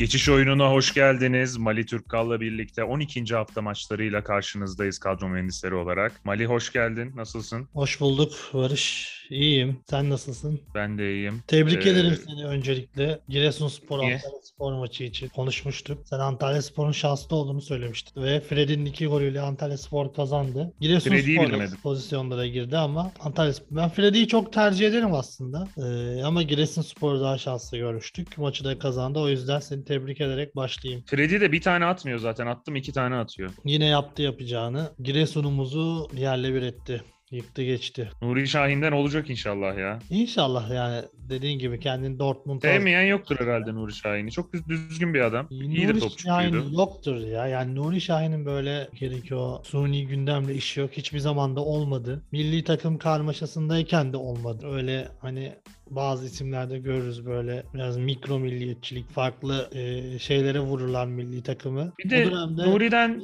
Geçiş oyununa hoş geldiniz. Mali Türkkal'la birlikte 12. hafta maçlarıyla karşınızdayız kadro mühendisleri olarak. Mali hoş geldin. Nasılsın? Hoş bulduk Barış. İyiyim. Sen nasılsın? Ben de iyiyim. Tebrik Ee, ederim seni öncelikle. Giresunspor? Antalya Spor maçı için konuşmuştuk. Sen Antalya Spor'un şanslı olduğunu söylemiştin. Ve Fred'in iki golüyle Antalya Spor kazandı. Giresunspor pozisyonlara girdi ama Antalya Spor. Ben Freddy'yi çok tercih ederim aslında. Ee, ama Giresunspor'u daha şanslı görmüştük. Maçı da kazandı. O yüzden seni tebrik ederek başlayayım. Freddy de bir tane atmıyor zaten. Attım iki tane atıyor. Yine yaptı yapacağını. Giresun'umuzu yerle bir etti. Yıktı geçti. Nuri Şahin'den olacak inşallah ya. İnşallah yani dediğin gibi kendini Dortmund'a Sevmeyen yoktur herhalde Nuri Şahin'i. Çok düz- düzgün bir adam. İyi de Nuri topçuydu. Şahin yoktur ya. Yani Nuri Şahin'in böyle gerekiyor suni gündemle işi yok. Hiçbir zaman da olmadı. Milli takım karmaşasındayken de olmadı. Öyle hani bazı isimlerde görürüz böyle biraz mikro milliyetçilik, farklı e, şeylere vururlar milli takımı. Bir de o Nuri'den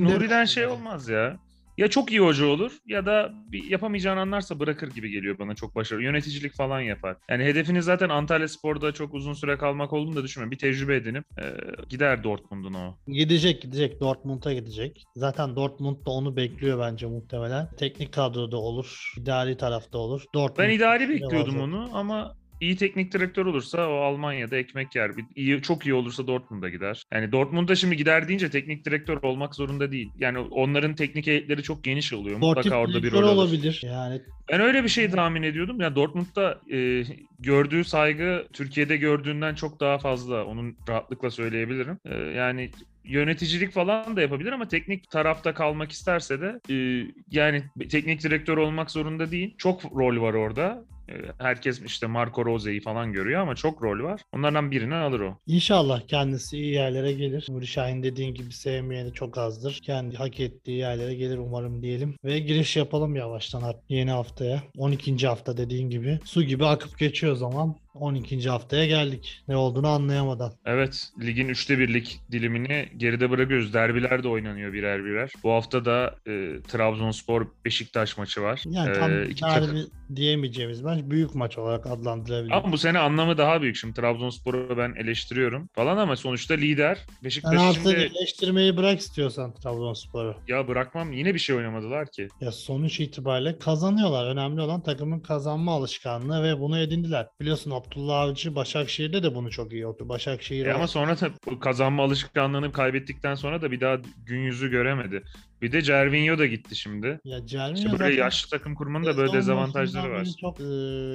Nuri'den şey olmaz ya. Ya çok iyi hoca olur ya da bir yapamayacağını anlarsa bırakır gibi geliyor bana çok başarılı. Yöneticilik falan yapar. Yani hedefiniz zaten Antalya Spor'da çok uzun süre kalmak olduğunu da düşünmüyorum. Bir tecrübe edinip e, gider Dortmund'un o. Gidecek gidecek Dortmund'a gidecek. Zaten Dortmund da onu bekliyor bence muhtemelen. Teknik kadroda olur, idari tarafta olur. Dortmund Ben idari bekliyordum onu ama iyi teknik direktör olursa o Almanya'da ekmek yer. Bir- iyi, çok iyi olursa Dortmund'a gider. Yani Dortmund'a şimdi gider deyince teknik direktör olmak zorunda değil. Yani onların teknik heyetleri çok geniş oluyor. Sportif Mutlaka orada bir rol alır. olabilir. Yani Ben öyle bir şey tahmin ediyordum. Ya Dortmund'da e, gördüğü saygı Türkiye'de gördüğünden çok daha fazla. Onun rahatlıkla söyleyebilirim. E, yani yöneticilik falan da yapabilir ama teknik tarafta kalmak isterse de e, yani teknik direktör olmak zorunda değil. Çok rol var orada. E, herkes işte Marco Rose'yi falan görüyor ama çok rol var. Onlardan birini alır o. İnşallah kendisi iyi yerlere gelir. Nuri Şahin dediğin gibi sevmeyeni çok azdır. Kendi hak ettiği yerlere gelir umarım diyelim. Ve giriş yapalım yavaştan yeni haftaya. 12. hafta dediğin gibi. Su gibi akıp geçiyor zaman. 12. haftaya geldik. Ne olduğunu anlayamadan. Evet, ligin üçte birlik dilimini geride bırakıyoruz. Derbiler de oynanıyor birer birer. Bu hafta da e, Trabzonspor Beşiktaş maçı var. Yani tam E, iki takım- derbi diyemeyeceğimiz maç büyük maç olarak adlandırabiliriz. Ama bu sene anlamı daha büyük. Şimdi Trabzonspor'u ben eleştiriyorum falan ama sonuçta lider. Sen Beşiktaş artık şimdi eleştirmeyi bırak istiyorsan Trabzonspor'u. ya bırakmam yine bir şey oynamadılar ki. Ya sonuç itibariyle kazanıyorlar. Önemli olan takımın kazanma alışkanlığı ve bunu edindiler. Biliyorsun Abdullah Avcı Başakşehir'de de bunu çok iyi yaptı. Başakşehir E ama sonra da bu kazanma alışkanlığını kaybettikten sonra da bir daha gün yüzü göremedi. Bir de Cervinho da gitti şimdi. ya Cervinho İşte böyle yaşlı takım kurmanın da böyle dezavantajları var. Çok e,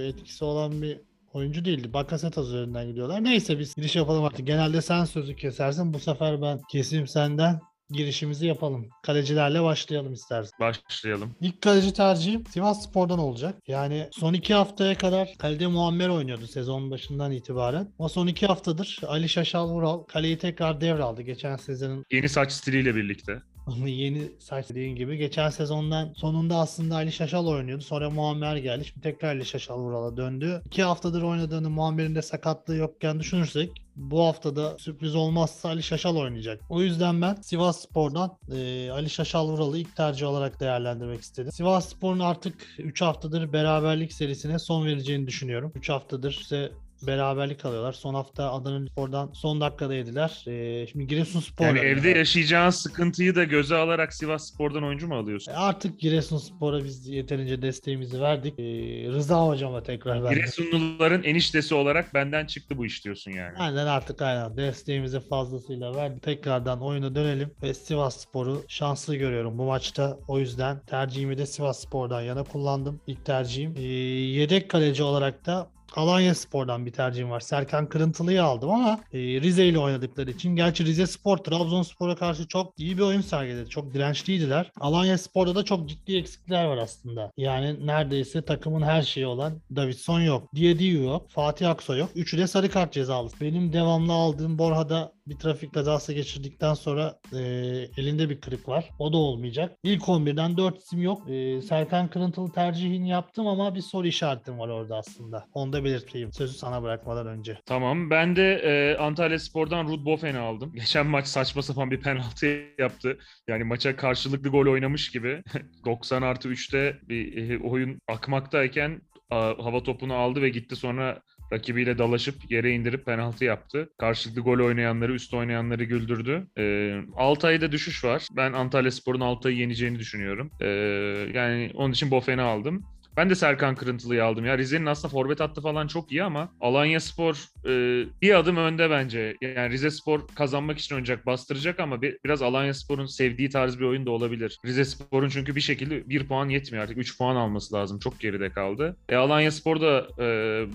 etkisi olan bir oyuncu değildi. Bakasetas üzerinden gidiyorlar. Neyse biz giriş yapalım artık. Genelde sen sözü kesersin. Bu sefer ben keseyim senden. Girişimizi yapalım. Kalecilerle başlayalım istersen. Başlayalım. İlk kaleci tercihim Sivas Spor'dan olacak. Yani son iki haftaya kadar kalede Muammer oynuyordu sezon başından itibaren. Ama son iki haftadır Ali Şaşal Vural kaleyi tekrar devraldı. Geçen sezonun Yeni saç stiliyle birlikte. Ama yeni saç dediğin gibi. Geçen sezondan sonunda aslında Ali Şaşal oynuyordu. Sonra Muammer geldi. Şimdi tekrar Ali Şaşal Vural'a döndü. İki haftadır oynadığını Muammer'in de sakatlığı yokken düşünürsek bu haftada sürpriz olmazsa Ali Şaşal oynayacak. O yüzden ben Sivas Spor'dan e, Ali Şaşal Vural'ı ilk tercih olarak değerlendirmek istedim. Sivas Spor'un artık 3 haftadır beraberlik serisine son vereceğini düşünüyorum. 3 haftadır ise beraberlik alıyorlar. Son hafta Adana Spor'dan son dakikada yediler. E, şimdi Giresunspor Yani evde yaşayacağın sıkıntıyı da göze alarak Sivas Spor'dan oyuncu mu alıyorsun? E, Artık Giresunspor'a biz yeterince desteğimizi verdik. E, Rıza hocama tekrar verdik. Giresunluların eniştesi olarak benden çıktı bu iş diyorsun yani. Aynen artık aynen desteğimizi fazlasıyla verdik. Tekrardan oyuna dönelim ve Sivas Spor'u şanslı görüyorum bu maçta. O yüzden tercihimi de Sivas Spor'dan yana kullandım. İlk tercihim. E, yedek kaleci olarak da Alanya Spor'dan bir tercihim var. Serkan Kırıntılı'yı aldım ama e, Rize ile oynadıkları için. Gerçi Rize Spor Trabzonspor'a karşı çok iyi bir oyun sergiledi. Çok dirençliydiler. Alanya Spor'da da çok ciddi eksikler var aslında. Yani neredeyse takımın her şeyi olan Davidson yok. Diediu yok. Fatih Aksoy yok. Üçü de sarı kart cezalı. Benim devamlı aldığım Borha'da bir trafik kazası geçirdikten sonra e, elinde bir kırık var. O da olmayacak. İlk 11'den 4 isim yok. E, Serkan Kırıntılı tercihini yaptım ama bir soru işaretim var orada aslında. Onu da belirteyim. Sözü sana bırakmadan önce. Tamam. Ben de e, Antalya Spor'dan Ruud Boffen'i aldım. Geçen maç saçma sapan bir penaltı yaptı. Yani maça karşılıklı gol oynamış gibi. 90 artı 3'te bir e, oyun akmaktayken hava topunu aldı ve gitti sonra rakibiyle dalaşıp yere indirip penaltı yaptı. Karşılıklı gol oynayanları, üst oynayanları güldürdü. Ee, Altay'da düşüş var. Ben Antalya Spor'un Altay'ı yeneceğini düşünüyorum. Ee, yani onun için Bofen'i aldım. Ben de Serkan Kırıntılı'yı aldım ya. Rize'nin aslında forvet hattı falan çok iyi ama Alanya Spor e, bir adım önde bence. Yani Rize Spor kazanmak için oynayacak, bastıracak ama bir, biraz Alanya Spor'un sevdiği tarz bir oyun da olabilir. Rize Spor'un çünkü bir şekilde bir puan yetmiyor artık. 3 puan alması lazım. Çok geride kaldı. E, Alanya Spor da e,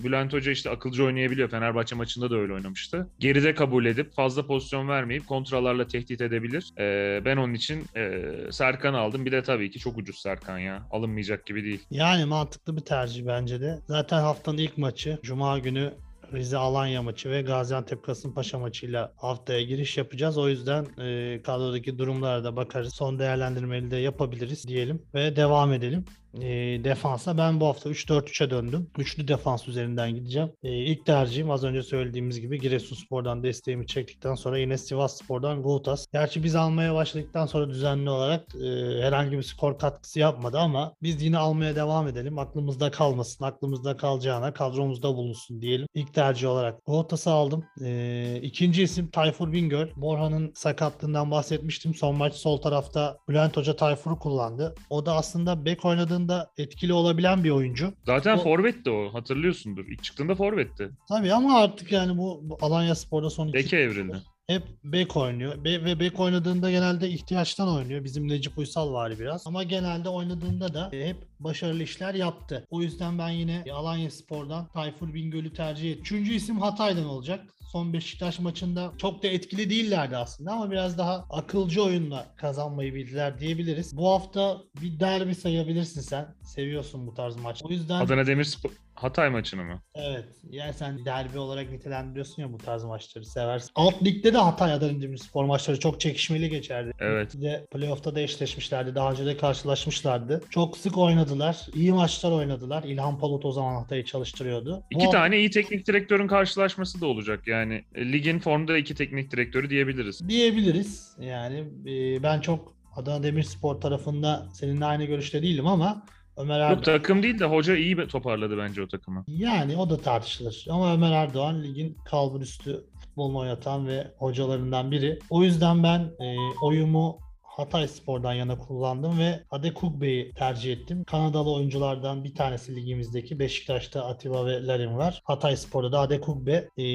Bülent Hoca işte akılcı oynayabiliyor. Fenerbahçe maçında da öyle oynamıştı. Geride kabul edip fazla pozisyon vermeyip kontralarla tehdit edebilir. E, ben onun için e, Serkan aldım. Bir de tabii ki çok ucuz Serkan ya. Alınmayacak gibi değil. Yani mantıklı bir tercih bence de. Zaten haftanın ilk maçı Cuma günü Rize Alanya maçı ve Gaziantep Kasımpaşa maçıyla haftaya giriş yapacağız. O yüzden e, kadrodaki durumlara da bakarız. Son değerlendirmeli de yapabiliriz diyelim ve devam edelim e, defansa ben bu hafta 3-4-3'e döndüm. Üçlü defans üzerinden gideceğim. E, ilk tercihim az önce söylediğimiz gibi Giresunspor'dan desteğimi çektikten sonra yine Sivasspor'dan Goutas. Gerçi biz almaya başladıktan sonra düzenli olarak e, herhangi bir skor katkısı yapmadı ama biz yine almaya devam edelim. Aklımızda kalmasın. Aklımızda kalacağına kadromuzda bulunsun diyelim. İlk tercih olarak Goutas'ı aldım. E, ikinci isim Tayfur Bingöl. Morhan'ın sakatlığından bahsetmiştim. Son maç sol tarafta Bülent Hoca Tayfur'u kullandı. O da aslında bek oynadığı oynadığında etkili olabilen bir oyuncu. Zaten o... forvetti o hatırlıyorsundur. İlk çıktığında forvetti. Tabii ama artık yani bu, bu Alanya Spor'da son iki... Beke evrildi. Hep bek oynuyor. Be ve bek oynadığında genelde ihtiyaçtan oynuyor. Bizim Necip Uysal var biraz. Ama genelde oynadığında da hep başarılı işler yaptı. O yüzden ben yine Alanya Spor'dan Tayfur Bingöl'ü tercih ettim. Üçüncü isim Hatay'dan olacak son Beşiktaş maçında çok da etkili değillerdi aslında ama biraz daha akılcı oyunla kazanmayı bildiler diyebiliriz. Bu hafta bir derbi sayabilirsin sen. Seviyorsun bu tarz maç. O yüzden Adana Demirspor Hatay maçını mı? Evet. Yani sen derbi olarak nitelendiriyorsun ya bu tarz maçları seversin. Alt ligde de Hatay Adana Demirspor maçları çok çekişmeli geçerdi. Evet. Bir de playoff'ta da eşleşmişlerdi. Daha önce de karşılaşmışlardı. Çok sık oynadılar. İyi maçlar oynadılar. İlhan Palut o zaman Hatay'ı çalıştırıyordu. İki bu tane iyi teknik direktörün karşılaşması da olacak yani. E, ligin formda iki teknik direktörü diyebiliriz. Diyebiliriz. Yani e, ben çok Adana Demirspor tarafında seninle aynı görüşte değilim ama Ömer Erdoğan. Yok takım değil de hoca iyi toparladı bence o takımı. Yani o da tartışılır. Ama Ömer Erdoğan ligin kalbur üstü futbolunu oynatan ve hocalarından biri. O yüzden ben e, oyumu Hatay Spor'dan yana kullandım ve Adekugbe'yi tercih ettim. Kanadalı oyunculardan bir tanesi ligimizdeki. Beşiktaş'ta Atiba ve Larin var. Hatay Spor'da da Adekugbe. E,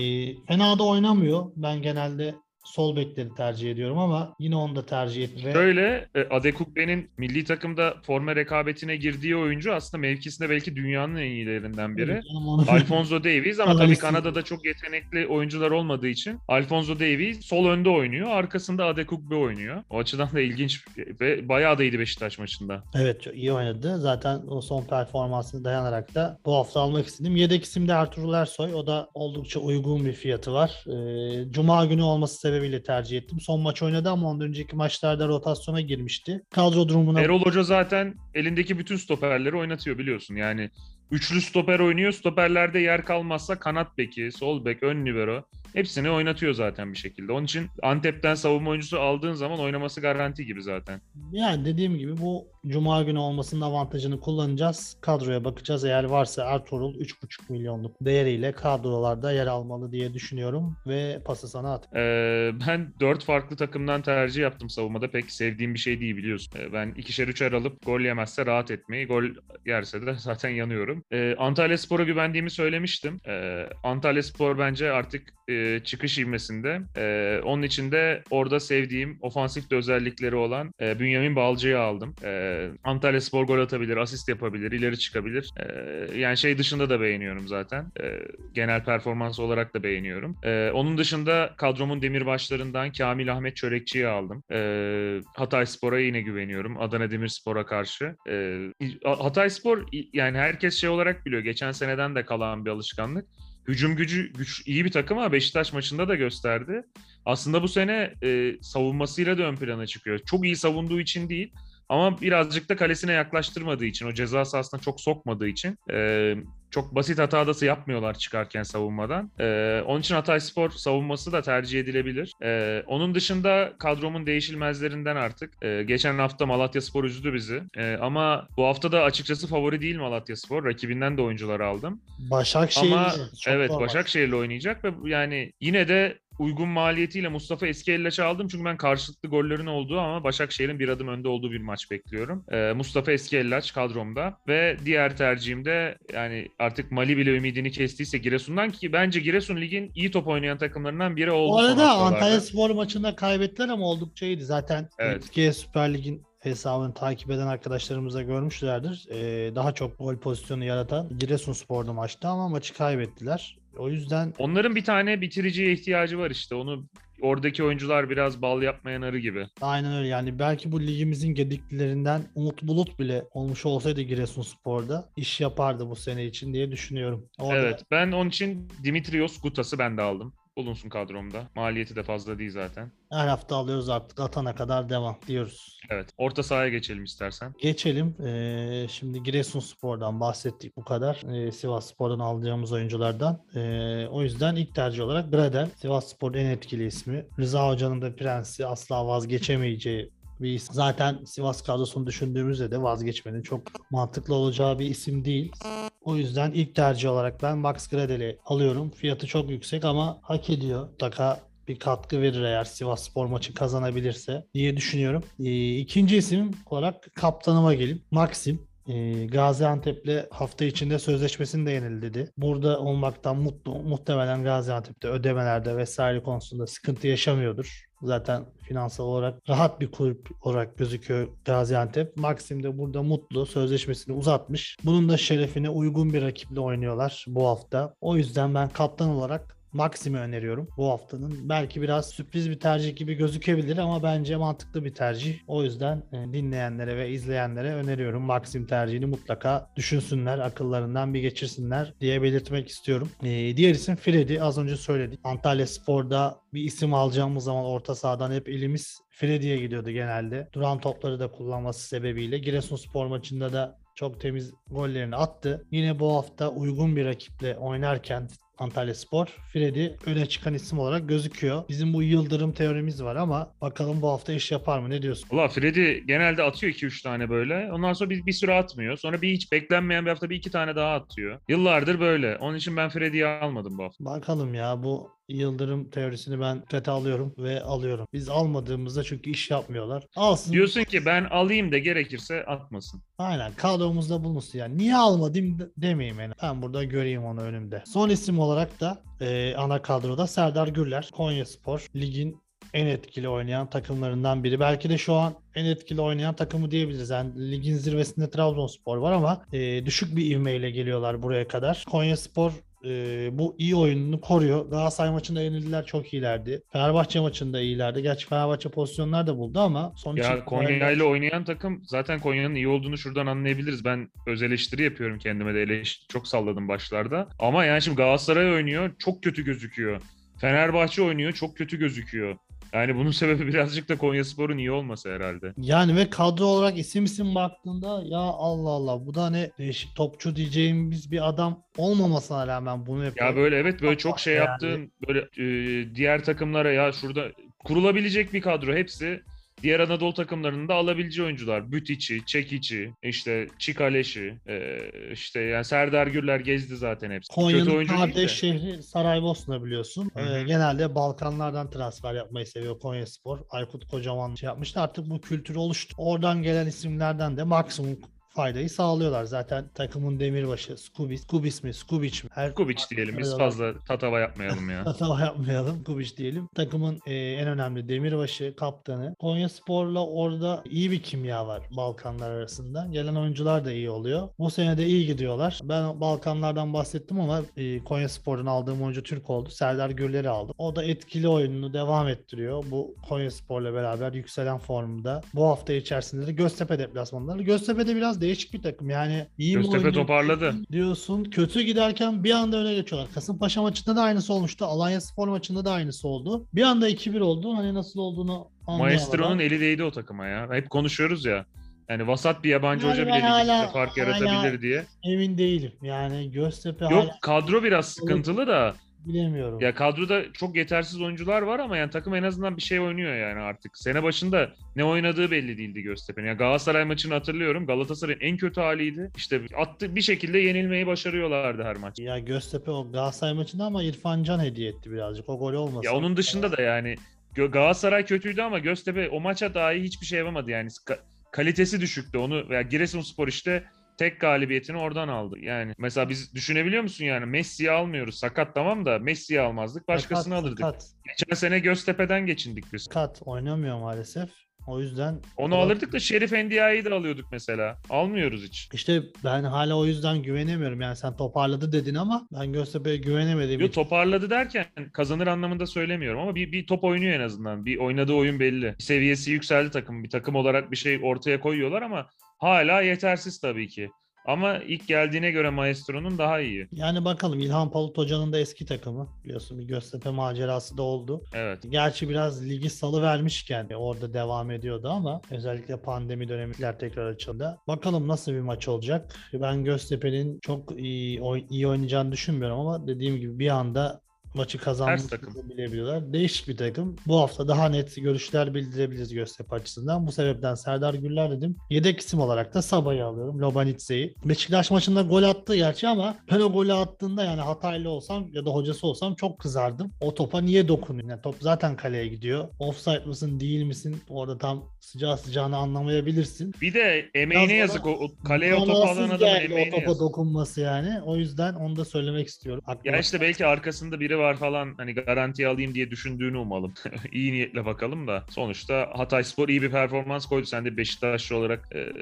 fena da oynamıyor. Ben genelde sol bekleri tercih ediyorum ama yine onu da tercih ettim. Şöyle e, Adekugbe'nin milli takımda forma rekabetine girdiği oyuncu aslında mevkisinde belki dünyanın en iyilerinden biri. Evet, Alfonso Davies ama tabii Kanada'da çok yetenekli oyuncular olmadığı için Alfonso Davies sol önde oynuyor. Arkasında Adekugbe oynuyor. O açıdan da ilginç ve bayağı da iyiydi Beşiktaş maçında. Evet çok iyi oynadı. Zaten o son performansını dayanarak da bu hafta almak istedim. Yedek isim de Ertuğrul Ersoy. O da oldukça uygun bir fiyatı var. Ee, Cuma günü olması sebebiyle sebebiyle tercih ettim. Son maç oynadı ama ondan önceki maçlarda rotasyona girmişti. Kadro durumuna... Erol Hoca zaten elindeki bütün stoperleri oynatıyor biliyorsun. Yani üçlü stoper oynuyor. Stoperlerde yer kalmazsa kanat beki, sol bek, ön libero hepsini oynatıyor zaten bir şekilde. Onun için Antep'ten savunma oyuncusu aldığın zaman oynaması garanti gibi zaten. Yani dediğim gibi bu Cuma günü olmasının avantajını kullanacağız. Kadroya bakacağız. Eğer varsa Ertuğrul 3,5 milyonluk değeriyle kadrolarda yer almalı diye düşünüyorum. Ve pası sana at. Ee, ben 4 farklı takımdan tercih yaptım savunmada. Pek sevdiğim bir şey değil biliyorsun. Ee, ben ikişer üçer alıp gol yemezse rahat etmeyi. Gol yerse de zaten yanıyorum. Ee, Antalya Spor'a güvendiğimi söylemiştim. Ee, Antalya Spor bence artık e, çıkış ivmesinde. E, onun için de orada sevdiğim ofansif özellikleri olan e, Bünyamin Balcı'yı aldım. E, Antalya Spor gol atabilir, asist yapabilir, ileri çıkabilir. E, yani şey dışında da beğeniyorum zaten. E, genel performans olarak da beğeniyorum. E, onun dışında kadromun demirbaşlarından Kamil Ahmet Çörekçi'yi aldım. E, Hatay Spor'a yine güveniyorum. Adana Demirspor'a karşı. E, Hatay Spor yani herkes şey olarak biliyor. Geçen seneden de kalan bir alışkanlık hücum gücü güç iyi bir takım ama Beşiktaş maçında da gösterdi. Aslında bu sene e, savunmasıyla da ön plana çıkıyor. Çok iyi savunduğu için değil ama birazcık da kalesine yaklaştırmadığı için, o ceza sahasına çok sokmadığı için e, çok basit hata da yapmıyorlar çıkarken savunmadan. Ee, onun için Hatay Spor savunması da tercih edilebilir. Ee, onun dışında kadromun değişilmezlerinden artık. Ee, geçen hafta Malatya Spor üzdü bizi. Ee, ama bu hafta da açıkçası favori değil Malatya Spor. Rakibinden de oyuncular aldım. Başakşehir Ama evet normal. Başakşehir'le oynayacak ve yani yine de uygun maliyetiyle Mustafa Eskiellaç'ı aldım çünkü ben karşılıklı gollerin olduğu ama Başakşehir'in bir adım önde olduğu bir maç bekliyorum. Ee, Mustafa Eskiellaç kadromda ve diğer tercihim de yani artık Mali bile ümidini kestiyse Giresun'dan ki bence Giresun ligin iyi top oynayan takımlarından biri oldu. Bu arada. Antalya Spor maçında kaybettiler ama oldukça iyiydi. Zaten Evet. Türkiye Süper Lig'in hesabını takip eden arkadaşlarımız da görmüşlerdir. Ee, daha çok gol pozisyonu yaratan Giresunspor'da maçta ama maçı kaybettiler. O yüzden Onların bir tane bitiriciye ihtiyacı var işte. Onu oradaki oyuncular biraz bal yapmayan arı gibi. aynen öyle yani belki bu ligimizin gediklerinden Umut Bulut bile olmuş olsaydı Giresunspor'da iş yapardı bu sene için diye düşünüyorum. Orada Evet. Ben onun için Dimitrios Gutas'ı ben de aldım. Bulunsun kadromda. Maliyeti de fazla değil zaten. her hafta alıyoruz artık atana kadar devam diyoruz. Evet. Orta sahaya geçelim istersen. Geçelim. Ee, şimdi Giresunspor'dan bahsettik bu kadar. Ee, Sivasspor'dan alacağımız oyunculardan. Ee, o yüzden ilk tercih olarak Bradel. Sivasspor'un en etkili ismi. Rıza Hoca'nın da prensi asla vazgeçemeyeceği bir isim. Zaten Sivas kadrosunu düşündüğümüzde de vazgeçmenin çok mantıklı olacağı bir isim değil. O yüzden ilk tercih olarak ben Max Gradel'i alıyorum. Fiyatı çok yüksek ama hak ediyor. Mutlaka bir katkı verir eğer Sivas Spor maçı kazanabilirse diye düşünüyorum. Ee, ikinci isim olarak kaptanıma gelip Maxim. Ee, Gaziantep'le hafta içinde sözleşmesini de yeniledi. Burada olmaktan mutlu. Muhtemelen Gaziantep'te ödemelerde vesaire konusunda sıkıntı yaşamıyordur. Zaten finansal olarak rahat bir kulüp olarak gözüküyor Gaziantep. Maxim de burada mutlu. Sözleşmesini uzatmış. Bunun da şerefine uygun bir rakiple oynuyorlar bu hafta. O yüzden ben kaptan olarak Maxim'i öneriyorum bu haftanın. Belki biraz sürpriz bir tercih gibi gözükebilir ama bence mantıklı bir tercih. O yüzden e, dinleyenlere ve izleyenlere öneriyorum. Maxim tercihini mutlaka düşünsünler, akıllarından bir geçirsinler diye belirtmek istiyorum. E, diğer isim Freddy. Az önce söyledik. Antalya Spor'da bir isim alacağımız zaman orta sahadan hep elimiz Freddy'ye gidiyordu genelde. Duran topları da kullanması sebebiyle. Giresunspor maçında da çok temiz gollerini attı. Yine bu hafta uygun bir rakiple oynarken Antalya Spor. Freddy öne çıkan isim olarak gözüküyor. Bizim bu yıldırım teorimiz var ama bakalım bu hafta iş yapar mı? Ne diyorsun? Valla Freddy genelde atıyor 2-3 tane böyle. Ondan sonra bir, bir süre atmıyor. Sonra bir hiç beklenmeyen bir hafta bir iki tane daha atıyor. Yıllardır böyle. Onun için ben Freddy'yi almadım bu hafta. Bakalım ya bu yıldırım teorisini ben dikkate alıyorum ve alıyorum. Biz almadığımızda çünkü iş yapmıyorlar. Alsın. Diyorsun ki ben alayım da gerekirse atmasın. Aynen kadromuzda bulunsun yani. Niye almadım de- demeyeyim yani. Ben burada göreyim onu önümde. Son isim olarak da e, ana kadroda Serdar Gürler. Konyaspor ligin en etkili oynayan takımlarından biri. Belki de şu an en etkili oynayan takımı diyebiliriz. Yani ligin zirvesinde Trabzonspor var ama e, düşük bir ivmeyle geliyorlar buraya kadar. Konyaspor e, bu iyi oyununu koruyor. Galatasaray maçında yenildiler çok iyilerdi. Fenerbahçe maçında iyilerdi. Gerçi Fenerbahçe pozisyonlar da buldu ama sonuç Ya Konya ile oynayan takım zaten Konya'nın iyi olduğunu şuradan anlayabiliriz. Ben öz eleştiri yapıyorum kendime de eleştiri çok salladım başlarda. Ama yani şimdi Galatasaray oynuyor çok kötü gözüküyor. Fenerbahçe oynuyor çok kötü gözüküyor. Yani bunun sebebi birazcık da Konyaspor'un iyi olması herhalde. Yani ve kadro olarak isim isim baktığında ya Allah Allah bu da ne değişik topçu diyeceğimiz bir adam olmamasına rağmen bunu yapıyor. Ya böyle evet böyle çok şey Yani. yaptığın böyle e, diğer takımlara ya şurada kurulabilecek bir kadro hepsi diğer Anadolu takımlarının da alabileceği oyuncular. Bütiç'i, Çekiç'i, işte Çikaleş'i, e, işte yani Serdar Gürler gezdi zaten hepsi. Konya'nın kardeş şehri Saraybosna biliyorsun. Ee, genelde Balkanlardan transfer yapmayı seviyor Konyaspor. Aykut Kocaman şey yapmıştı. Artık bu kültür oluştu. Oradan gelen isimlerden de maksimum faydayı sağlıyorlar. Zaten takımın demirbaşı Skubis, Skubis mi, Skubic mi? Her Kubic diyelim biz fazla tatava yapmayalım ya. Hata yapmayalım. Kubic diyelim. Takımın e, en önemli demirbaşı, kaptanı. Konya Spor'la orada iyi bir kimya var Balkanlar arasında. Gelen oyuncular da iyi oluyor. Bu sene de iyi gidiyorlar. Ben Balkanlardan bahsettim ama e, Konya Spor'dan aldığım oyuncu Türk oldu. Serdar Gürler'i aldım. O da etkili oyununu devam ettiriyor. Bu Konya Spor'la beraber yükselen formda. Bu hafta içerisinde de Göztepe deplasmanları. Göztepe'de biraz değişik bir takım. Yani iyi Göztepe toparladı. diyorsun. Kötü giderken bir anda öne geçiyorlar. Kasımpaşa maçında da aynısı olmuştu. Alanya Spor maçında da aynısı oldu. Bir anda 2-1 oldu. Hani nasıl olduğunu anlayamadan. Maestro'nun eli değdi o takıma ya. Hep konuşuyoruz ya. Yani vasat bir yabancı Yani hoca bile hala- fark hala- yaratabilir diye. Emin değilim. Yani Göztepe Yok hala kadro biraz sıkıntılı da bilemiyorum. ya kadroda çok yetersiz oyuncular var ama yani takım en azından bir şey oynuyor yani artık. Sene başında ne oynadığı belli değildi Göztepe'nin. Yani Galatasaray maçını hatırlıyorum. Galatasaray'ın en kötü haliydi. İşte attı bir şekilde yenilmeyi başarıyorlardı her maç. Ya Göztepe o Galatasaray maçında ama İrfan Can hediye etti birazcık. O gol olmasın. Ya onun dışında da yani Galatasaray kötüydü ama Göztepe o maça dahi hiçbir şey yapamadı yani. Ka- kalitesi düşüktü onu veya Giresunspor işte tek galibiyetini oradan aldı. Yani mesela biz düşünebiliyor musun yani Messi'yi almıyoruz. Sakat tamam da Messi'yi almazdık. Başkasını Sakat, alırdık. Sakat, Geçen sene Göztepe'den geçindik biz. sakat oynamıyor maalesef. O yüzden Onu alırdık da Şerif Endia'yı da alıyorduk mesela. Almıyoruz hiç. İşte ben hala o yüzden güvenemiyorum. Yani sen toparladı dedin ama ben Göztepe'ye güvenemediğim Yo, için. toparladı derken kazanır anlamında söylemiyorum ama bir, bir top oynuyor en azından. Bir oynadığı oyun belli. Seviyesi yükseldi takım. Bir takım olarak bir şey ortaya koyuyorlar ama hala yetersiz tabii ki. Ama ilk geldiğine göre Maestro'nun daha iyi. Yani bakalım İlhan Palut Hoca'nın da eski takımı. Biliyorsun bir Göztepe macerası da oldu. Evet. Gerçi biraz ligi salı vermişken orada devam ediyordu ama özellikle pandemi dönemler tekrar açıldı. Bakalım nasıl bir maç olacak. Ben Göztepe'nin çok iyi, iyi oynayacağını düşünmüyorum ama dediğim gibi bir anda maçı kazanmış bilebiliyorlar. Değişik bir takım. Bu hafta daha net görüşler bildirebiliriz Göztepe açısından. Bu sebepten Serdar Güller dedim. Yedek isim olarak da Sabah'ı alıyorum. Lobanitse'yi. Beşiktaş maçında gol attı gerçi ama ben o golü attığında yani Hataylı olsam ya da hocası olsam çok kızardım. O topa niye dokunuyor? Yani top zaten kaleye gidiyor. Offside mısın değil misin? Orada tam sıcağı sıcağını anlamayabilirsin. Bir de emeğine Biraz yazık. O, o kaleye o topu alan adamın emeğine o topa yazık. dokunması yani. O yüzden onu da söylemek istiyorum. Aklıma Ya işte belki arkasında biri var falan hani garantiye alayım diye düşündüğünü umalım. iyi niyetle bakalım da. Sonuçta Hatay Spor iyi bir performans koydu. Sen de Beşiktaşlı olarak e,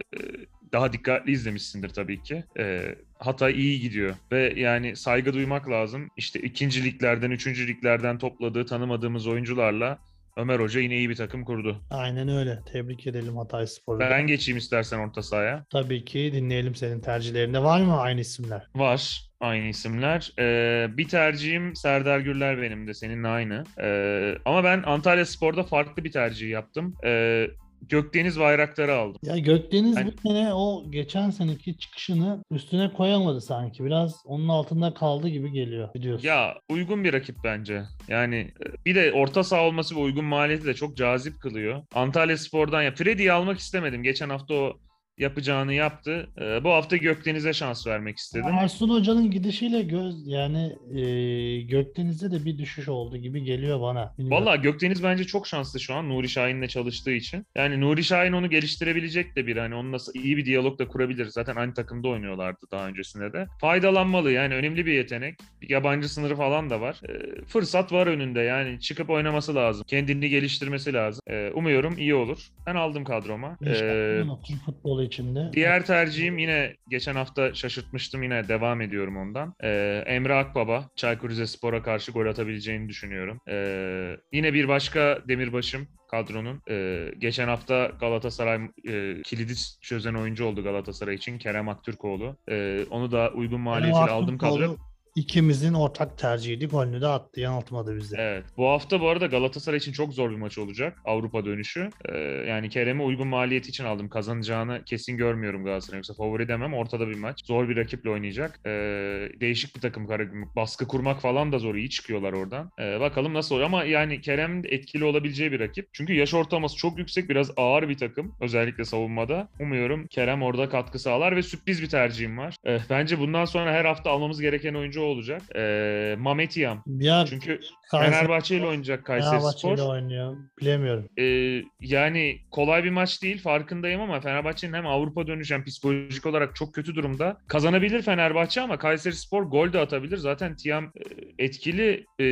daha dikkatli izlemişsindir tabii ki. E, Hatay iyi gidiyor ve yani saygı duymak lazım. İşte ikinci liglerden, üçüncü liglerden topladığı tanımadığımız oyuncularla Ömer Hoca yine iyi bir takım kurdu. Aynen öyle. Tebrik edelim Hatay Spor'u. Ben geçeyim istersen orta sahaya. Tabii ki dinleyelim senin tercihlerinde. Var mı aynı isimler? Var aynı isimler. Ee, bir tercihim Serdar Gürler benim de seninle aynı. Ee, ama ben Antalya Spor'da farklı bir tercih yaptım. Ee, Gökdeniz Bayraktar'ı aldım. Ya Gökdeniz Ben- bu sene o geçen seneki çıkışını üstüne koyamadı sanki. Biraz onun altında kaldı gibi geliyor biliyorsun. Ya uygun bir rakip bence. Yani e, bir de orta saha olması ve uygun maliyeti de çok cazip kılıyor. Antalya Spor'dan ya Freddy'yi almak istemedim. Geçen hafta o yapacağını yaptı. Ee, bu hafta Gökdeniz'e şans vermek istedim. Ersun Hoca'nın gidişiyle göz yani e, Gökdeniz'de de bir düşüş oldu gibi geliyor bana. Bilmiyorum. Valla Gökdeniz bence çok şanslı şu an Nuri Şahin'le çalıştığı için. Yani Nuri Şahin onu geliştirebilecek de bir hani onunla iyi bir diyalog da kurabilir. Zaten aynı takımda oynuyorlardı daha öncesinde de. Faydalanmalı yani önemli bir yetenek. Bir yabancı sınırı falan da var. Ee, fırsat var önünde yani çıkıp oynaması lazım. Kendini geliştirmesi lazım. Ee, umuyorum iyi olur. Ben aldım kadroma. İnşallah Ee, Türk futbolu içinde. Diğer tercihim yine geçen hafta şaşırtmıştım yine devam ediyorum ondan. Ee, Emre Akbaba Çaykur Rizespor'a karşı gol atabileceğini düşünüyorum. Ee, yine bir başka demirbaşım kadronun. Ee, geçen hafta Galatasaray e, kilidi çözen oyuncu oldu Galatasaray için Kerem Aktürkoğlu. Ee, onu da uygun maliyetiyle Kerem aldım kadro. İkimizin ortak tercihiydi. Golünü de attı. Yanıltmadı bizi. Evet. Bu hafta bu arada Galatasaray için çok zor bir maç olacak. Avrupa dönüşü. Ee, yani Kerem'i uygun maliyeti için aldım. Kazanacağını kesin görmüyorum Galatasaray. Yoksa favori demem. Ortada bir maç. Zor bir rakiple oynayacak. Ee, değişik bir takım. Karagümrük. Baskı kurmak falan da zor. İyi çıkıyorlar oradan. Ee, bakalım nasıl oluyor. Ama yani Kerem etkili olabileceği bir rakip. Çünkü yaş ortalaması çok yüksek. Biraz ağır bir takım. Özellikle savunmada. Umuyorum Kerem orada katkı sağlar ve sürpriz bir tercihim var. Ee, bence bundan sonra her hafta almamız gereken oyuncu olacak. Ee, Mamet Yam. Ya Çünkü Kayseri- Fenerbahçe ile oynayacak Kayseri Fenerbahçe ile Spor. oynuyor. Bilemiyorum. Ee, yani kolay bir maç değil farkındayım ama Fenerbahçe'nin hem Avrupa dönüşü hem psikolojik olarak çok kötü durumda. Kazanabilir Fenerbahçe ama Kayseri Spor gol de atabilir. Zaten Tiam e, etkili e,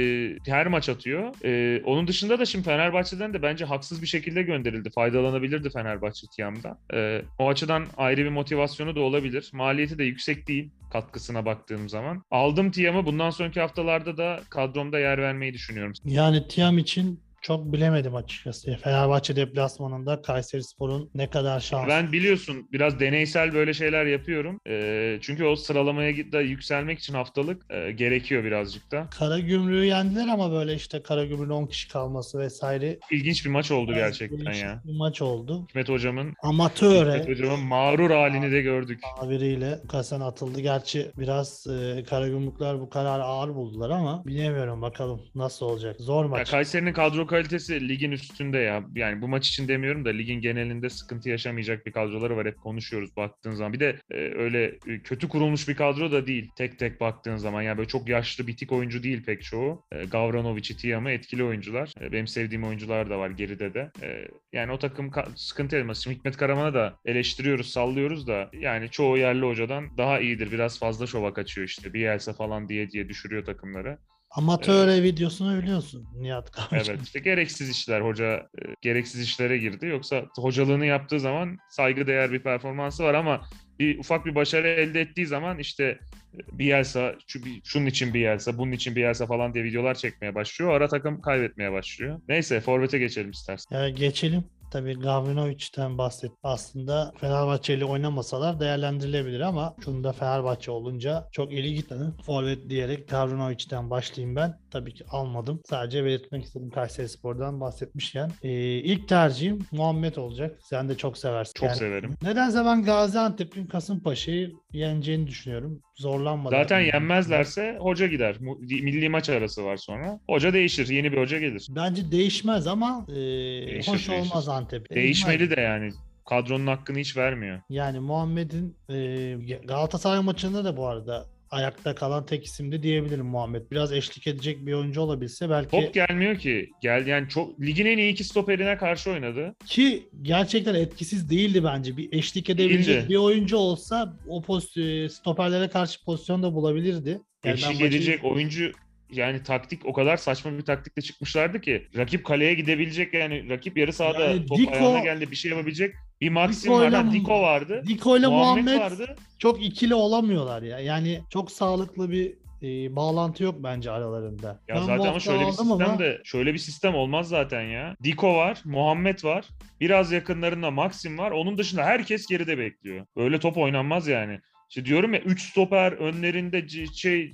her maç atıyor. E, onun dışında da şimdi Fenerbahçe'den de bence haksız bir şekilde gönderildi. Faydalanabilirdi Fenerbahçe Tiam'da. E, o açıdan ayrı bir motivasyonu da olabilir. Maliyeti de yüksek değil katkısına baktığım zaman. Aldım Tiam'ı bundan sonraki haftalarda da kadromda yer vermeyi düşünüyorum. Yani Tiam için çok bilemedim açıkçası. Fenerbahçe deplasmanında Kayseri Spor'un ne kadar şanslı. Ben biliyorsun biraz deneysel böyle şeyler yapıyorum. Ee, çünkü o sıralamaya git- da yükselmek için haftalık e, gerekiyor birazcık da. Karagümrük'ü yendiler ama böyle işte Karagümrük'ün 10 kişi kalması vesaire. İlginç bir maç oldu biraz gerçekten ya. Bir maç oldu. Hikmet hocamın Amatöre Hikmet hocamın mağrur halini de gördük. tabiriyle Kasen atıldı. Gerçi biraz e, Karagümrükler bu kararı ağır buldular ama bilemiyorum bakalım nasıl olacak. Zor Ya maç. Kayseri'nin kadro kalitesi ligin üstünde ya. Yani bu maç için demiyorum da ligin genelinde sıkıntı yaşamayacak bir kadroları var. Hep konuşuyoruz baktığın zaman. Bir de e, öyle e, kötü kurulmuş bir kadro da değil. Tek tek baktığın zaman. Yani böyle çok yaşlı bitik oyuncu değil pek çoğu. E, Gavranovic, Tiam'ı etkili oyuncular. E, benim sevdiğim oyuncular da var geride de. E, yani o takım sıkıntı etmez. Şimdi Hikmet Karaman'ı da eleştiriyoruz, sallıyoruz da yani çoğu yerli hocadan daha iyidir. Biraz fazla şova kaçıyor işte. Bielsa falan diye diye düşürüyor takımları. Amatöre videosunu biliyorsun Nihat Kavcı. Evet işte gereksiz işler hoca e, gereksiz işlere girdi. Yoksa hocalığını yaptığı zaman saygıdeğer bir performansı var ama bir ufak bir başarı elde ettiği zaman işte e, Bielsa, şu, bir- şunun için Bielsa, bunun için Bielsa falan diye videolar çekmeye başlıyor. Ara takım kaybetmeye başlıyor. Neyse forvete geçelim istersen. Ya geçelim. Tabii Gavrinovic'den bahset. Aslında Fenerbahçe ile oynamasalar değerlendirilebilir ama şunu da Fenerbahçe olunca çok eli gitmedi. Forvet diyerek Gavrinovic'den başlayayım ben. Tabii ki almadım. Sadece belirtmek istedim Kayseri Spor'dan bahsetmişken. Ee, ilk tercihim Muhammed olacak. Sen de çok seversin. Çok Yani severim. Nedense ben Gaziantep'in Kasımpaşa'yı yeneceğini düşünüyorum. Zorlanmadan. Zaten yenmezlerse hoca gider. Milli maç arası var sonra. Hoca değişir. Yeni bir hoca gelir. Bence değişmez ama e, Değişir, hoş değişir. olmaz Antep. Değişmeli de yani. Kadronun hakkını hiç vermiyor. Yani Muhammed'in e, Galatasaray maçında da bu arada ayakta kalan tek isimdi diyebilirim Muhammed. Biraz eşlik edecek bir oyuncu olabilse belki Top gelmiyor ki. Gel yani çok ligin en iyi iki stoperine karşı oynadı. ki gerçekten etkisiz değildi bence. Bir eşlik edebilecek Değildi. bir oyuncu olsa o pozisyon stoperlere karşı pozisyon da bulabilirdi. Yani Eşlik maçı- edecek oyuncu yani taktik o kadar saçma bir taktikle çıkmışlardı ki rakip kaleye gidebilecek yani rakip yarı sahada Yani top Diko- ayağına geldi bir şey yapabilecek bir Maxim Diko'yla- var. Ha, Diko vardı. Diko ile Muhammed, Muhammed vardı. çok ikili olamıyorlar ya. Yani çok sağlıklı bir e, bağlantı yok bence aralarında. Ya Ben zaten ama şöyle bir sistem ama- de şöyle bir sistem olmaz zaten ya. Diko var, Muhammed var. Biraz yakınlarında Maxim var. Onun dışında herkes geride bekliyor. Böyle top oynanmaz yani. İşte diyorum ya 3 stoper önlerinde şey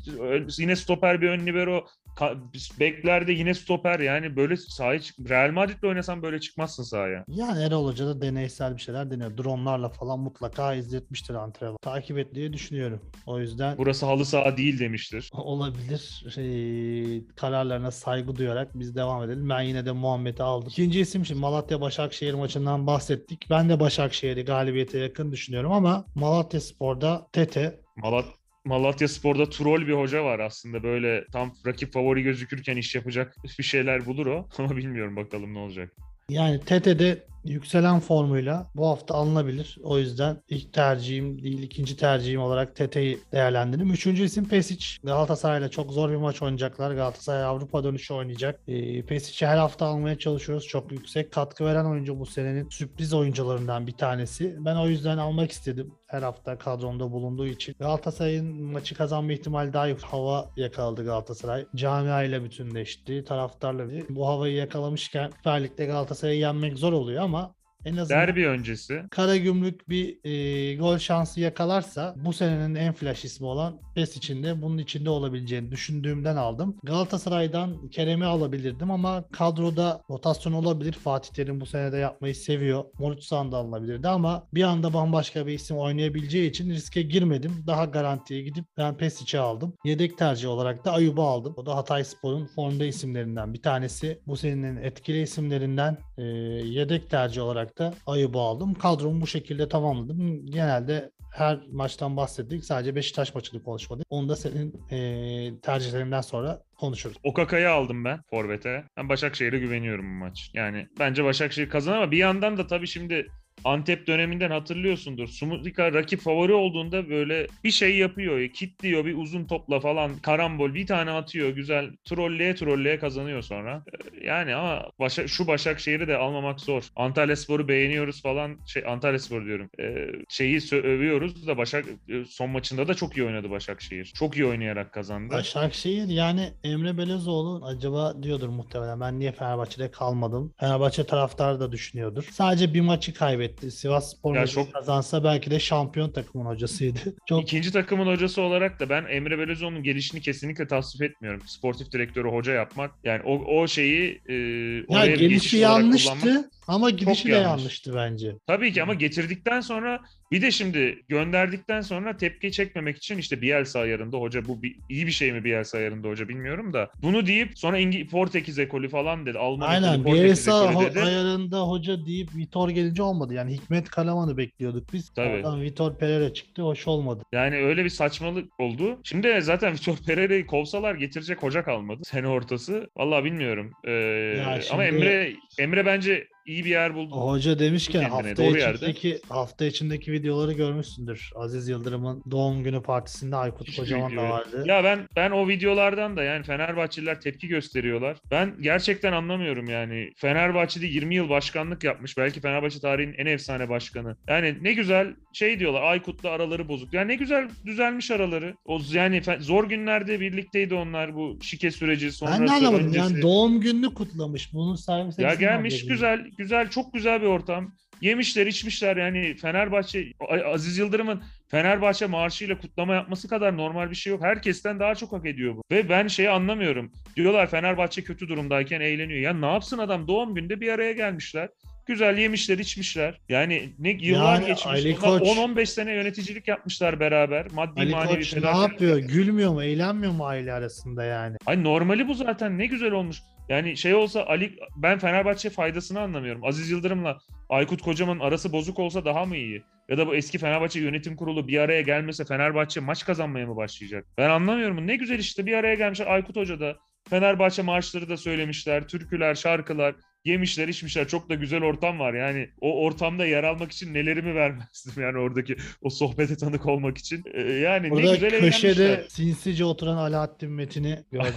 yine stoper bir ön libero beklerde yine stoper yani böyle sahaya çık Real Madrid'le oynasan böyle çıkmazsın sahaya. Yani Erol Hoca da deneysel bir şeyler deniyor. Dronlarla falan mutlaka izletmiştir antrenman. Takip et diye düşünüyorum. O yüzden Burası halı saha değil demiştir. olabilir. Şey, kararlarına saygı duyarak biz devam edelim. Ben yine de Muhammed'i aldım. İkinci isim şimdi Malatya Başakşehir maçından bahsettik. Ben de Başakşehir'i galibiyete yakın düşünüyorum ama Malatya Spor'da Tete Malat Malatya Spor'da troll bir hoca var aslında böyle tam rakip favori gözükürken iş yapacak bir şeyler bulur o ama bilmiyorum bakalım ne olacak. Yani TT'de yükselen formuyla bu hafta alınabilir. O yüzden ilk tercihim değil ikinci tercihim olarak TT'yi değerlendirdim. Üçüncü isim Pesic. Galatasaray'la çok zor bir maç oynayacaklar. Galatasaray Avrupa dönüşü oynayacak. E, Pesic'i her hafta almaya çalışıyoruz. Çok yüksek katkı veren oyuncu bu senenin sürpriz oyuncularından bir tanesi. Ben o yüzden almak istedim. Her hafta kadromda bulunduğu için. Galatasaray'ın maçı kazanma ihtimali daha yüksek. Hava yakaladı Galatasaray. Camia ile bütünleşti. Taraftarla. Bu havayı yakalamışken Süper Lig'de Galatasaray'ı yenmek zor oluyor ama en azından Derbi öncesi Karagümrük bir e, gol şansı yakalarsa bu senenin en flash ismi olan PES içinde bunun içinde olabileceğini düşündüğümden aldım. Galatasaray'dan Kerem'i alabilirdim ama kadroda rotasyon olabilir. Fatih Terim bu senede yapmayı seviyor. Morutzan da alınabilirdi ama bir anda bambaşka bir isim oynayabileceği için riske girmedim. Daha garantiye gidip ben Pesic'i aldım. Yedek tercih olarak da Ayub'u aldım. O da Hatay Spor'un formda isimlerinden bir tanesi. Bu senenin etkili isimlerinden e, yedek tercih olarak da Ayub'u aldım. Kadromu bu şekilde tamamladım. Genelde her maçtan bahsettik. Sadece Beşiktaş maçını konuşmadık. Onu da senin e, tercihlerinden sonra konuşuruz. Okaka'yı aldım ben Forvet'e. Ben Başakşehir'e güveniyorum bu maç. Yani bence Başakşehir kazanır ama bir yandan da tabii şimdi Antep döneminden hatırlıyorsundur. Sumudika rakip favori olduğunda böyle bir şey yapıyor. Kitliyor bir uzun topla falan karambol bir tane atıyor. Güzel trolleye trolleye kazanıyor sonra. Ee, Yani ama Başak, şu Başakşehir'i de almamak zor. Antalya Spor'u beğeniyoruz falan. Şey Antalya Spor diyorum. Ee, şeyi övüyoruz da Başak e, son maçında da çok iyi oynadı Başakşehir. Çok iyi oynayarak kazandı. Başakşehir yani Emre Belezoğlu acaba diyordur muhtemelen ben niye Fenerbahçe'de kalmadım. Fenerbahçe taraftarı da düşünüyordur. Sadece bir maçı kaybetti. Sivas Spor çok- kazansa belki de şampiyon takımın hocasıydı. Çok İkinci takımın hocası olarak da ben Emre Belözoğlu'nun gelişini kesinlikle tasvip etmiyorum. Sportif direktörü hoca yapmak. Yani o, o şeyi e, ya oraya gelişi yanlıştı ama gidişi de yanlış. yanlıştı bence. Tabii ki ama getirdikten sonra bir de şimdi gönderdikten sonra tepki çekmemek için işte Bielsa ayarında hoca bu bir, iyi bir şey mi Bielsa ayarında hoca bilmiyorum da bunu deyip sonra İngi, Portekiz ekolü falan dedi. Alman Aynen ekolü, Portekiz Bielsa ekolü dedi. ayarında hoca deyip Vitor gelince olmadı. Yani Hikmet Kalaman'ı bekliyorduk biz. Tabii. Oradan Vitor Pereira çıktı. Hoş olmadı. Yani öyle bir saçmalık oldu. Şimdi zaten Vitor Pereira'yı kovsalar getirecek hoca kalmadı. Sene ortası. Vallahi bilmiyorum. Ee, Ya şimdi- Ama Emre Emre bence iyi bir yer buldu. Hoca demişken Kendine, hafta doğru yerde. içindeki hafta içindeki videoları görmüşsündür. Aziz Yıldırım'ın doğum günü partisinde Aykut Kocaman da vardı. Ya ben ben o videolardan da yani Fenerbahçeliler tepki gösteriyorlar. Ben gerçekten anlamıyorum yani. Fenerbahçe'de 20 yıl başkanlık yapmış. Belki Fenerbahçe tarihinin en efsane başkanı. Yani ne güzel şey diyorlar. Aykut'la araları bozuk. Yani ne güzel düzelmiş araları. O yani zor günlerde birlikteydi onlar bu şike süreci sonrası ben de anlamadım. öncesi. Yani doğum gününü kutlamış. Bunun servis Ya gelmiş güzel güzel çok güzel bir ortam. Yemişler içmişler yani Fenerbahçe Aziz Yıldırım'ın Fenerbahçe marşıyla kutlama yapması kadar normal bir şey yok. Herkesten daha çok hak ediyor bu. Ve ben şeyi anlamıyorum. Diyorlar Fenerbahçe kötü durumdayken eğleniyor. Ya ne yapsın adam doğum günde bir araya gelmişler. Güzel yemişler, içmişler. Yani ne yıllar Yani geçmiş. Ali Koç- 10-15 sene yöneticilik yapmışlar beraber. Maddi Ali manevi Koç ne yapıyor? Gülmüyor mu? Eğlenmiyor mu aile arasında yani? Ay normali bu zaten ne güzel olmuş. Yani şey olsa Ali ben Fenerbahçe faydasını anlamıyorum. Aziz Yıldırım'la Aykut Kocaman'ın arası bozuk olsa daha mı iyi? Ya da bu eski Fenerbahçe yönetim kurulu bir araya gelmese Fenerbahçe maç kazanmaya mı başlayacak? Ben anlamıyorum. Ne güzel işte bir araya gelmişler. Aykut Hoca da Fenerbahçe marşları da söylemişler. Türküler, şarkılar, yemişler, içmişler. Çok da güzel ortam var. Yani o ortamda yer almak için nelerimi vermezdim yani oradaki o sohbete tanık olmak için. Ee, yani ne Burada güzel köşede eğlenmişler. sinsice oturan Alaaddin Metin'i gördüm.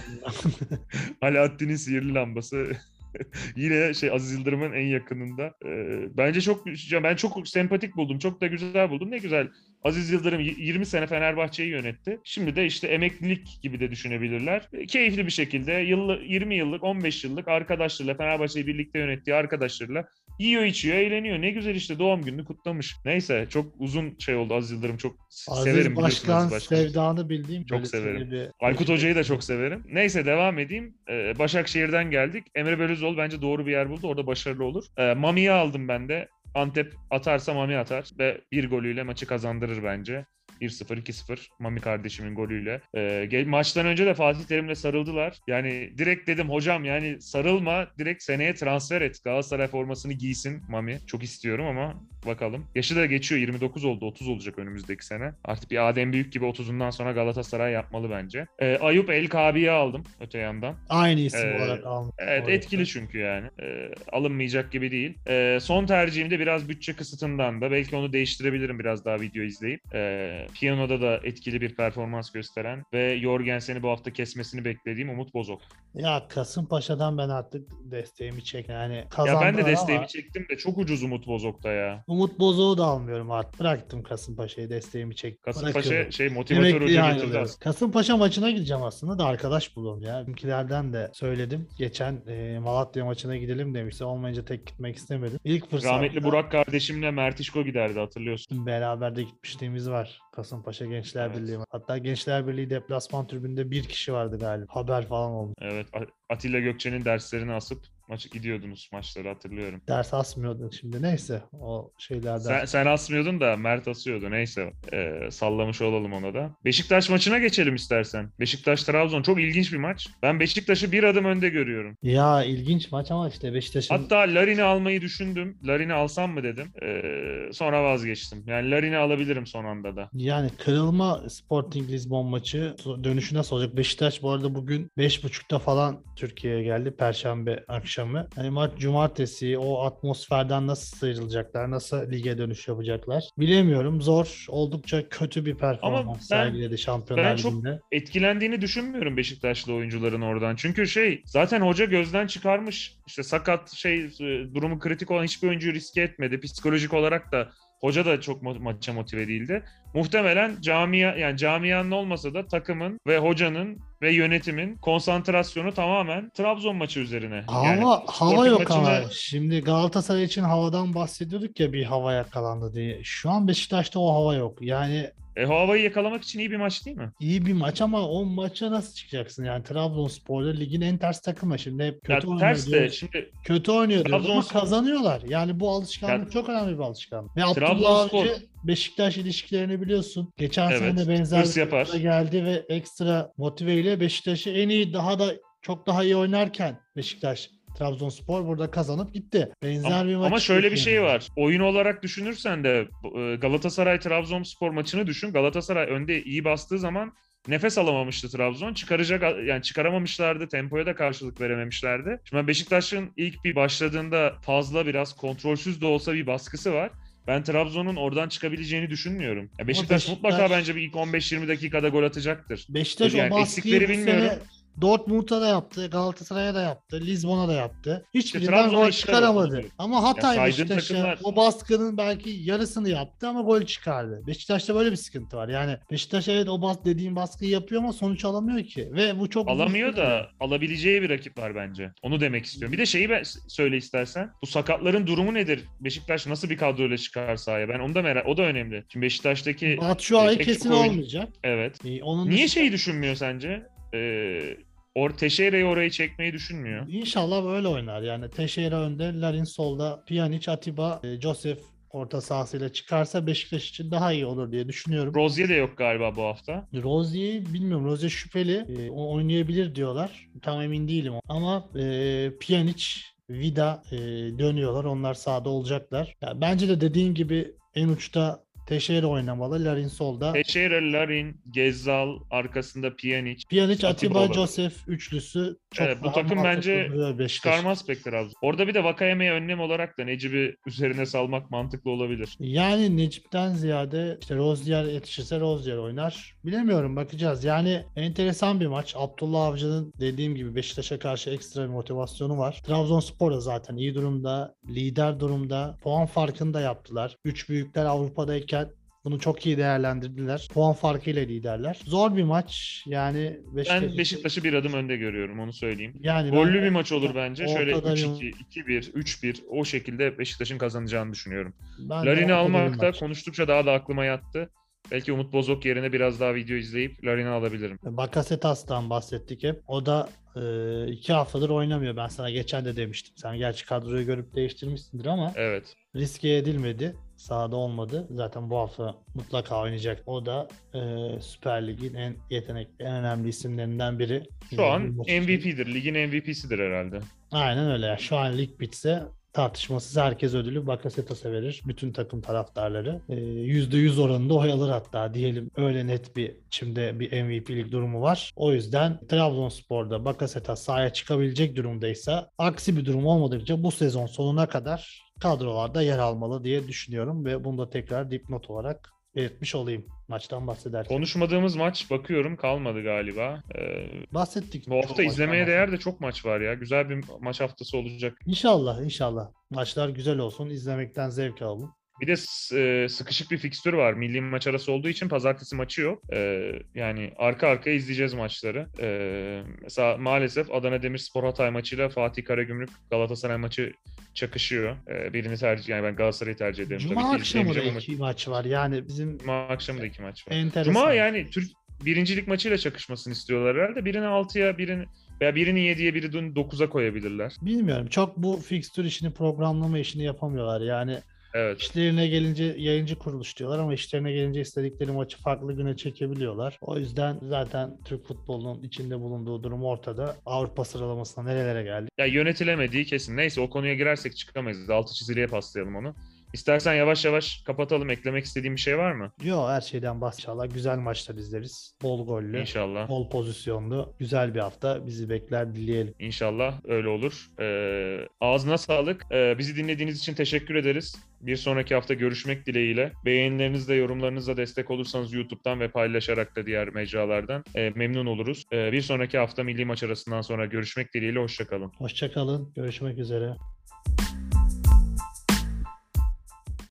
Alaaddin'in sihirli lambası. Yine şey Aziz Yıldırım'ın en yakınında. Ee, bence çok ben çok sempatik buldum. Çok da güzel buldum. Ne güzel. Aziz Yıldırım y- 20 sene Fenerbahçe'yi yönetti. Şimdi de işte emeklilik gibi de düşünebilirler. E, Keyifli bir şekilde yıllı, 20 yıllık, 15 yıllık arkadaşlarıyla Fenerbahçe'yi birlikte yönettiği arkadaşlarıyla yiyor, içiyor, eğleniyor. Ne güzel işte doğum gününü kutlamış. Neyse çok uzun şey oldu Aziz Yıldırım. Çok Aziz severim Başkan Aziz Başkan'ı. sevdanı bildiğim Çok severim. bir- Aykut Hoca'yı da çok severim. Neyse devam edeyim. Ee, Başakşehir'den geldik. Emre Belözoğlu bence doğru bir yer buldu. Orada başarılı olur. Ee, Mami'yi aldım ben de. Antep atarsa Mami atar ve bir golüyle maçı kazandırır bence. 1-0, 2-0 Mami kardeşimin golüyle. Gel- maçtan önce de Fatih Terim'le sarıldılar. Yani direkt dedim hocam yani sarılma direkt seneye transfer et. Galatasaray formasını giysin Mami. Çok istiyorum ama bakalım. Yaşı da geçiyor 29 oldu 30 olacak önümüzdeki sene. Artık bir Adem Büyük gibi 30'undan sonra Galatasaray yapmalı bence. Ee, Ayup El Kabi'yi aldım öte yandan. Aynı isim Ee, olarak almış. Evet Orada. etkili çünkü yani. Ee, alınmayacak gibi değil. Ee, son tercihimde biraz bütçe kısıtından da belki onu değiştirebilirim biraz daha video izleyip. Ee, piyanoda da etkili bir performans gösteren ve Jorgensen'i bu hafta kesmesini beklediğim Umut Bozok. Ya Kasımpaşa'dan ben artık desteğimi çek. Yani Ya ben de desteğimi ama çektim de çok ucuz Umut Bozok'ta ya. Umut Bozok'u da almıyorum artık. Bıraktım Kasımpaşa'yı desteğimi çek. Kasımpaşa şey motivatör hoca getirdi aslında. Kasımpaşa maçına gideceğim aslında da arkadaş buluyorum ya. Bizimkilerden de söyledim. Geçen e, Malatya maçına gidelim demişti. Olmayınca tek gitmek istemedim. İlk fırsatta Rahmetli Burak kardeşimle Mertişko giderdi hatırlıyorsun. beraber de gitmişliğimiz var. Kasımpaşa Gençler Evet. Birliği. Hatta Gençler Birliği deplasman tribünde bir kişi vardı galiba. Haber falan oldu. Evet Atilla Gökçe'nin derslerini asıp maçı gidiyordunuz maçları hatırlıyorum. Ders asmıyordun şimdi. Neyse o şeylerden. Sen, sen asmıyordun da Mert asıyordu. Neyse Ee, sallamış olalım ona da. Beşiktaş maçına geçelim istersen. Beşiktaş-Trabzon çok ilginç bir maç. Ben Beşiktaş'ı bir adım önde görüyorum. Ya ilginç maç ama işte Beşiktaş'ın Hatta Larin'i almayı düşündüm. Larin'i alsam mı dedim. Ee, sonra vazgeçtim. Yani Larin'i alabilirim son anda da. Yani kırılma Sporting Lisbon maçı dönüşü nasıl olacak? Beşiktaş bu arada bugün 5.30'da falan Türkiye'ye geldi. Perşembe akşamı. Akşamı. Hani maç cumartesi o atmosferden nasıl sıyrılacaklar, nasıl lige dönüş yapacaklar bilemiyorum. Zor, oldukça kötü bir performans ben- sergiledi Şampiyonlar ben çok- etkilendiğini düşünmüyorum Beşiktaşlı oyuncuların oradan. Çünkü şey zaten hoca gözden çıkarmış. İşte sakat şey e, durumu kritik olan hiçbir oyuncuyu riske etmedi. Psikolojik olarak da hoca da çok maça motive değildi. Muhtemelen camia yani camianın olmasa da takımın ve hocanın ve yönetimin konsantrasyonu tamamen Trabzon maçı üzerine. Hava Yani hava yok maçında- ama. Şimdi Galatasaray için havadan bahsediyorduk ya bir hava yakalandı diye. Şu an Beşiktaş'ta o hava yok. Yani E, havayı yakalamak için iyi bir maç değil mi? iyi bir maç ama o maça nasıl çıkacaksın? Yani Trabzonspor'da ligin en ters takımı. Şimdi hep Ya kötü oynuyor ters de şimdi Kötü oynuyor diyoruz ama Trabzonspor- kazanıyorlar. Yani bu alışkanlık Ya- çok önemli bir alışkanlık. Ve Abdullah Trabzonspor- Avcı Beşiktaş ilişkilerini biliyorsun. Geçen Evet, sene benzer hırs bir yapar. durumda geldi ve ekstra motiveyle Beşiktaş'ı en iyi daha da çok daha iyi oynarken Beşiktaş Trabzonspor burada kazanıp gitti. Benzer Ama, bir maç. ama şöyle bir şey bekliyorum. var. Oyun olarak düşünürsen de e, Galatasaray Trabzonspor maçını düşün. Galatasaray önde iyi bastığı zaman nefes alamamıştı Trabzon. Çıkaracak yani çıkaramamışlardı. Tempoya da karşılık verememişlerdi. Şimdi Beşiktaş'ın ilk bir başladığında fazla biraz kontrolsüz de olsa bir baskısı var. Ben Trabzon'un oradan çıkabileceğini düşünmüyorum. Ya Beşiktaş, Beşiktaş- mutlaka bence bir ilk 15-20 dakikada gol atacaktır. Beşiktaş Yani o eksikleri bilmiyorum. sene Dortmund'a da yaptı, Galatasaray'a da yaptı, Lizbon'a da yaptı. Hiçbirinden gol işler çıkaramadı. oldu. Ama Hatay Beşiktaş'a takımlar- o baskının belki yarısını yaptı ama gol çıkardı. Beşiktaş'ta böyle bir sıkıntı var. Yani Beşiktaş evet o bas dediğim baskıyı yapıyor ama sonuç alamıyor ki. Ve bu çok Alamıyor da alabileceği bir rakip var bence. Onu demek istiyorum. Bir de şeyi ben söyle istersen. Bu sakatların durumu nedir? Beşiktaş nasıl bir kadroyla çıkar sahaya? Ben onu da merak O da önemli. Şimdi Beşiktaş'taki Batshuayi Tek kesin oyun- olmayacak. evet. Ee, Onun Niye dışında- şeyi düşünmüyor sence? Ee, or Teixeira'yı oraya çekmeyi düşünmüyor. İnşallah böyle oynar. Yani Teixeira önde, Larin solda, Pjanic, Atiba, e, Joseph orta sahasıyla çıkarsa Beşiktaş için daha iyi olur diye düşünüyorum. Rozier de yok galiba bu hafta. Rozier bilmiyorum. Rozier şüpheli. E, o oynayabilir diyorlar. Tam emin değilim. Ama e, Pjanic, Vida e, dönüyorlar. Onlar sahada olacaklar. Ya, bence de dediğin gibi en uçta Teixeira oynamalı. Larin solda. Teixeira, Larin, Gezzal, arkasında Pjanic. Pjanic, Atiba Atiba. Joseph üçlüsü çok Evet, bu takım bence. Çıkarmaz pek Trabzon. Orada bir de Vakayeme'ye önlem olarak da Necip'i üzerine salmak mantıklı olabilir. Yani Necip'ten ziyade işte Rozier yetişirse Rozier oynar. Bilemiyorum bakacağız. Yani enteresan bir maç. Abdullah Avcı'nın dediğim gibi Beşiktaş'a karşı ekstra bir motivasyonu var. Trabzonspor da zaten iyi durumda. Lider durumda. Puan farkını da yaptılar. Üç büyükler Avrupa'dayken bunu çok iyi değerlendirdiler. Puan farkıyla liderler. Zor bir maç. Yani Beşiktaş Ben Beşiktaş'ı bir adım önde görüyorum onu söyleyeyim. yani ben- Gollü bir maç olur bence. Şöyle Ortada 3-2, 2-1, 3-1 o şekilde Beşiktaş'ın kazanacağını düşünüyorum. ben Larin'i almak da konuştukça daha da aklıma yattı. Belki Umut Bozok yerine biraz daha video izleyip Larin'i alabilirim. Bakasetas'tan bahsettik hep. O da e, iki haftadır oynamıyor. Ben sana geçen de demiştim. Sen gerçi kadroyu görüp değiştirmişsindir ama Evet. riske edilmedi. Sahada olmadı. Zaten bu hafta mutlaka oynayacak. O da e, Süper Lig'in en yetenekli, en önemli isimlerinden biri. Şu an. MVP'dir. Ligin MVP'sidir herhalde. Aynen öyle. Yani Şu an lig bitse tartışmasız herkes ödülü Bakasetas'a verir. Bütün takım taraftarları. Ee, %100 oranında oy alır hatta diyelim. Öyle net bir içimde bir MVP'lik durumu var. O yüzden Trabzonspor'da Bakasetas sahaya çıkabilecek durumdaysa aksi bir durum olmadıkça bu sezon sonuna kadar kadrolarda yer almalı diye düşünüyorum ve bunu da tekrar dipnot olarak belirtmiş olayım maçtan bahsederken. Konuşmadığımız maç bakıyorum kalmadı galiba. Ee, Bahsettik. bu hafta izlemeye değer de çok maç var ya. Güzel bir maç haftası olacak. İnşallah inşallah. Maçlar güzel olsun. izlemekten zevk alalım. Bir de e, sıkışık bir fikstür var. Milli maç arası olduğu için pazartesi maçı yok. Ee, yani arka arkaya izleyeceğiz maçları. Ee, mesela maalesef Adana Demirspor Hatay maçıyla Fatih Karagümrük Galatasaray maçı çakışıyor. Ee, birini tercih yani ben Galatasaray'ı tercih ederim Cuma tabii akşamı da iki maç var. Yani bizim Cuma akşamı da iki maç var. enteresan. Cuma yani Türk birincilik maçıyla çakışmasını istiyorlar herhalde. Birini 6'ya, birini veya birini 7'ye, birini 9'a koyabilirler. Bilmiyorum. Çok bu fikstür işini programlama işini yapamıyorlar. Yani Evet. işlerine gelince yayıncı kuruluş diyorlar ama işlerine gelince istedikleri maçı farklı güne çekebiliyorlar. O yüzden zaten Türk futbolunun içinde bulunduğu durum ortada. Avrupa sıralamasına nerelere geldik? Ya yönetilemediği kesin. Neyse o konuya girersek çıkamayız. Altı çiziliye paslayalım onu. İstersen yavaş yavaş kapatalım. Eklemek istediğin bir şey var mı? Yo her şeyden bahs inşallah güzel maçlar izleriz. Bol gollü, İnşallah. bol pozisyonlu, güzel bir hafta bizi bekler dileyelim. İnşallah öyle olur. Ee, ağzına sağlık. Ee, bizi dinlediğiniz için teşekkür ederiz. Bir sonraki hafta görüşmek dileğiyle. Beğenilerinizle, yorumlarınızla destek olursanız YouTube'dan ve paylaşarak da diğer mecralardan e, memnun oluruz. Ee, bir sonraki hafta milli maç arasından sonra görüşmek dileğiyle. Hoşçakalın. Hoşçakalın. Görüşmek üzere.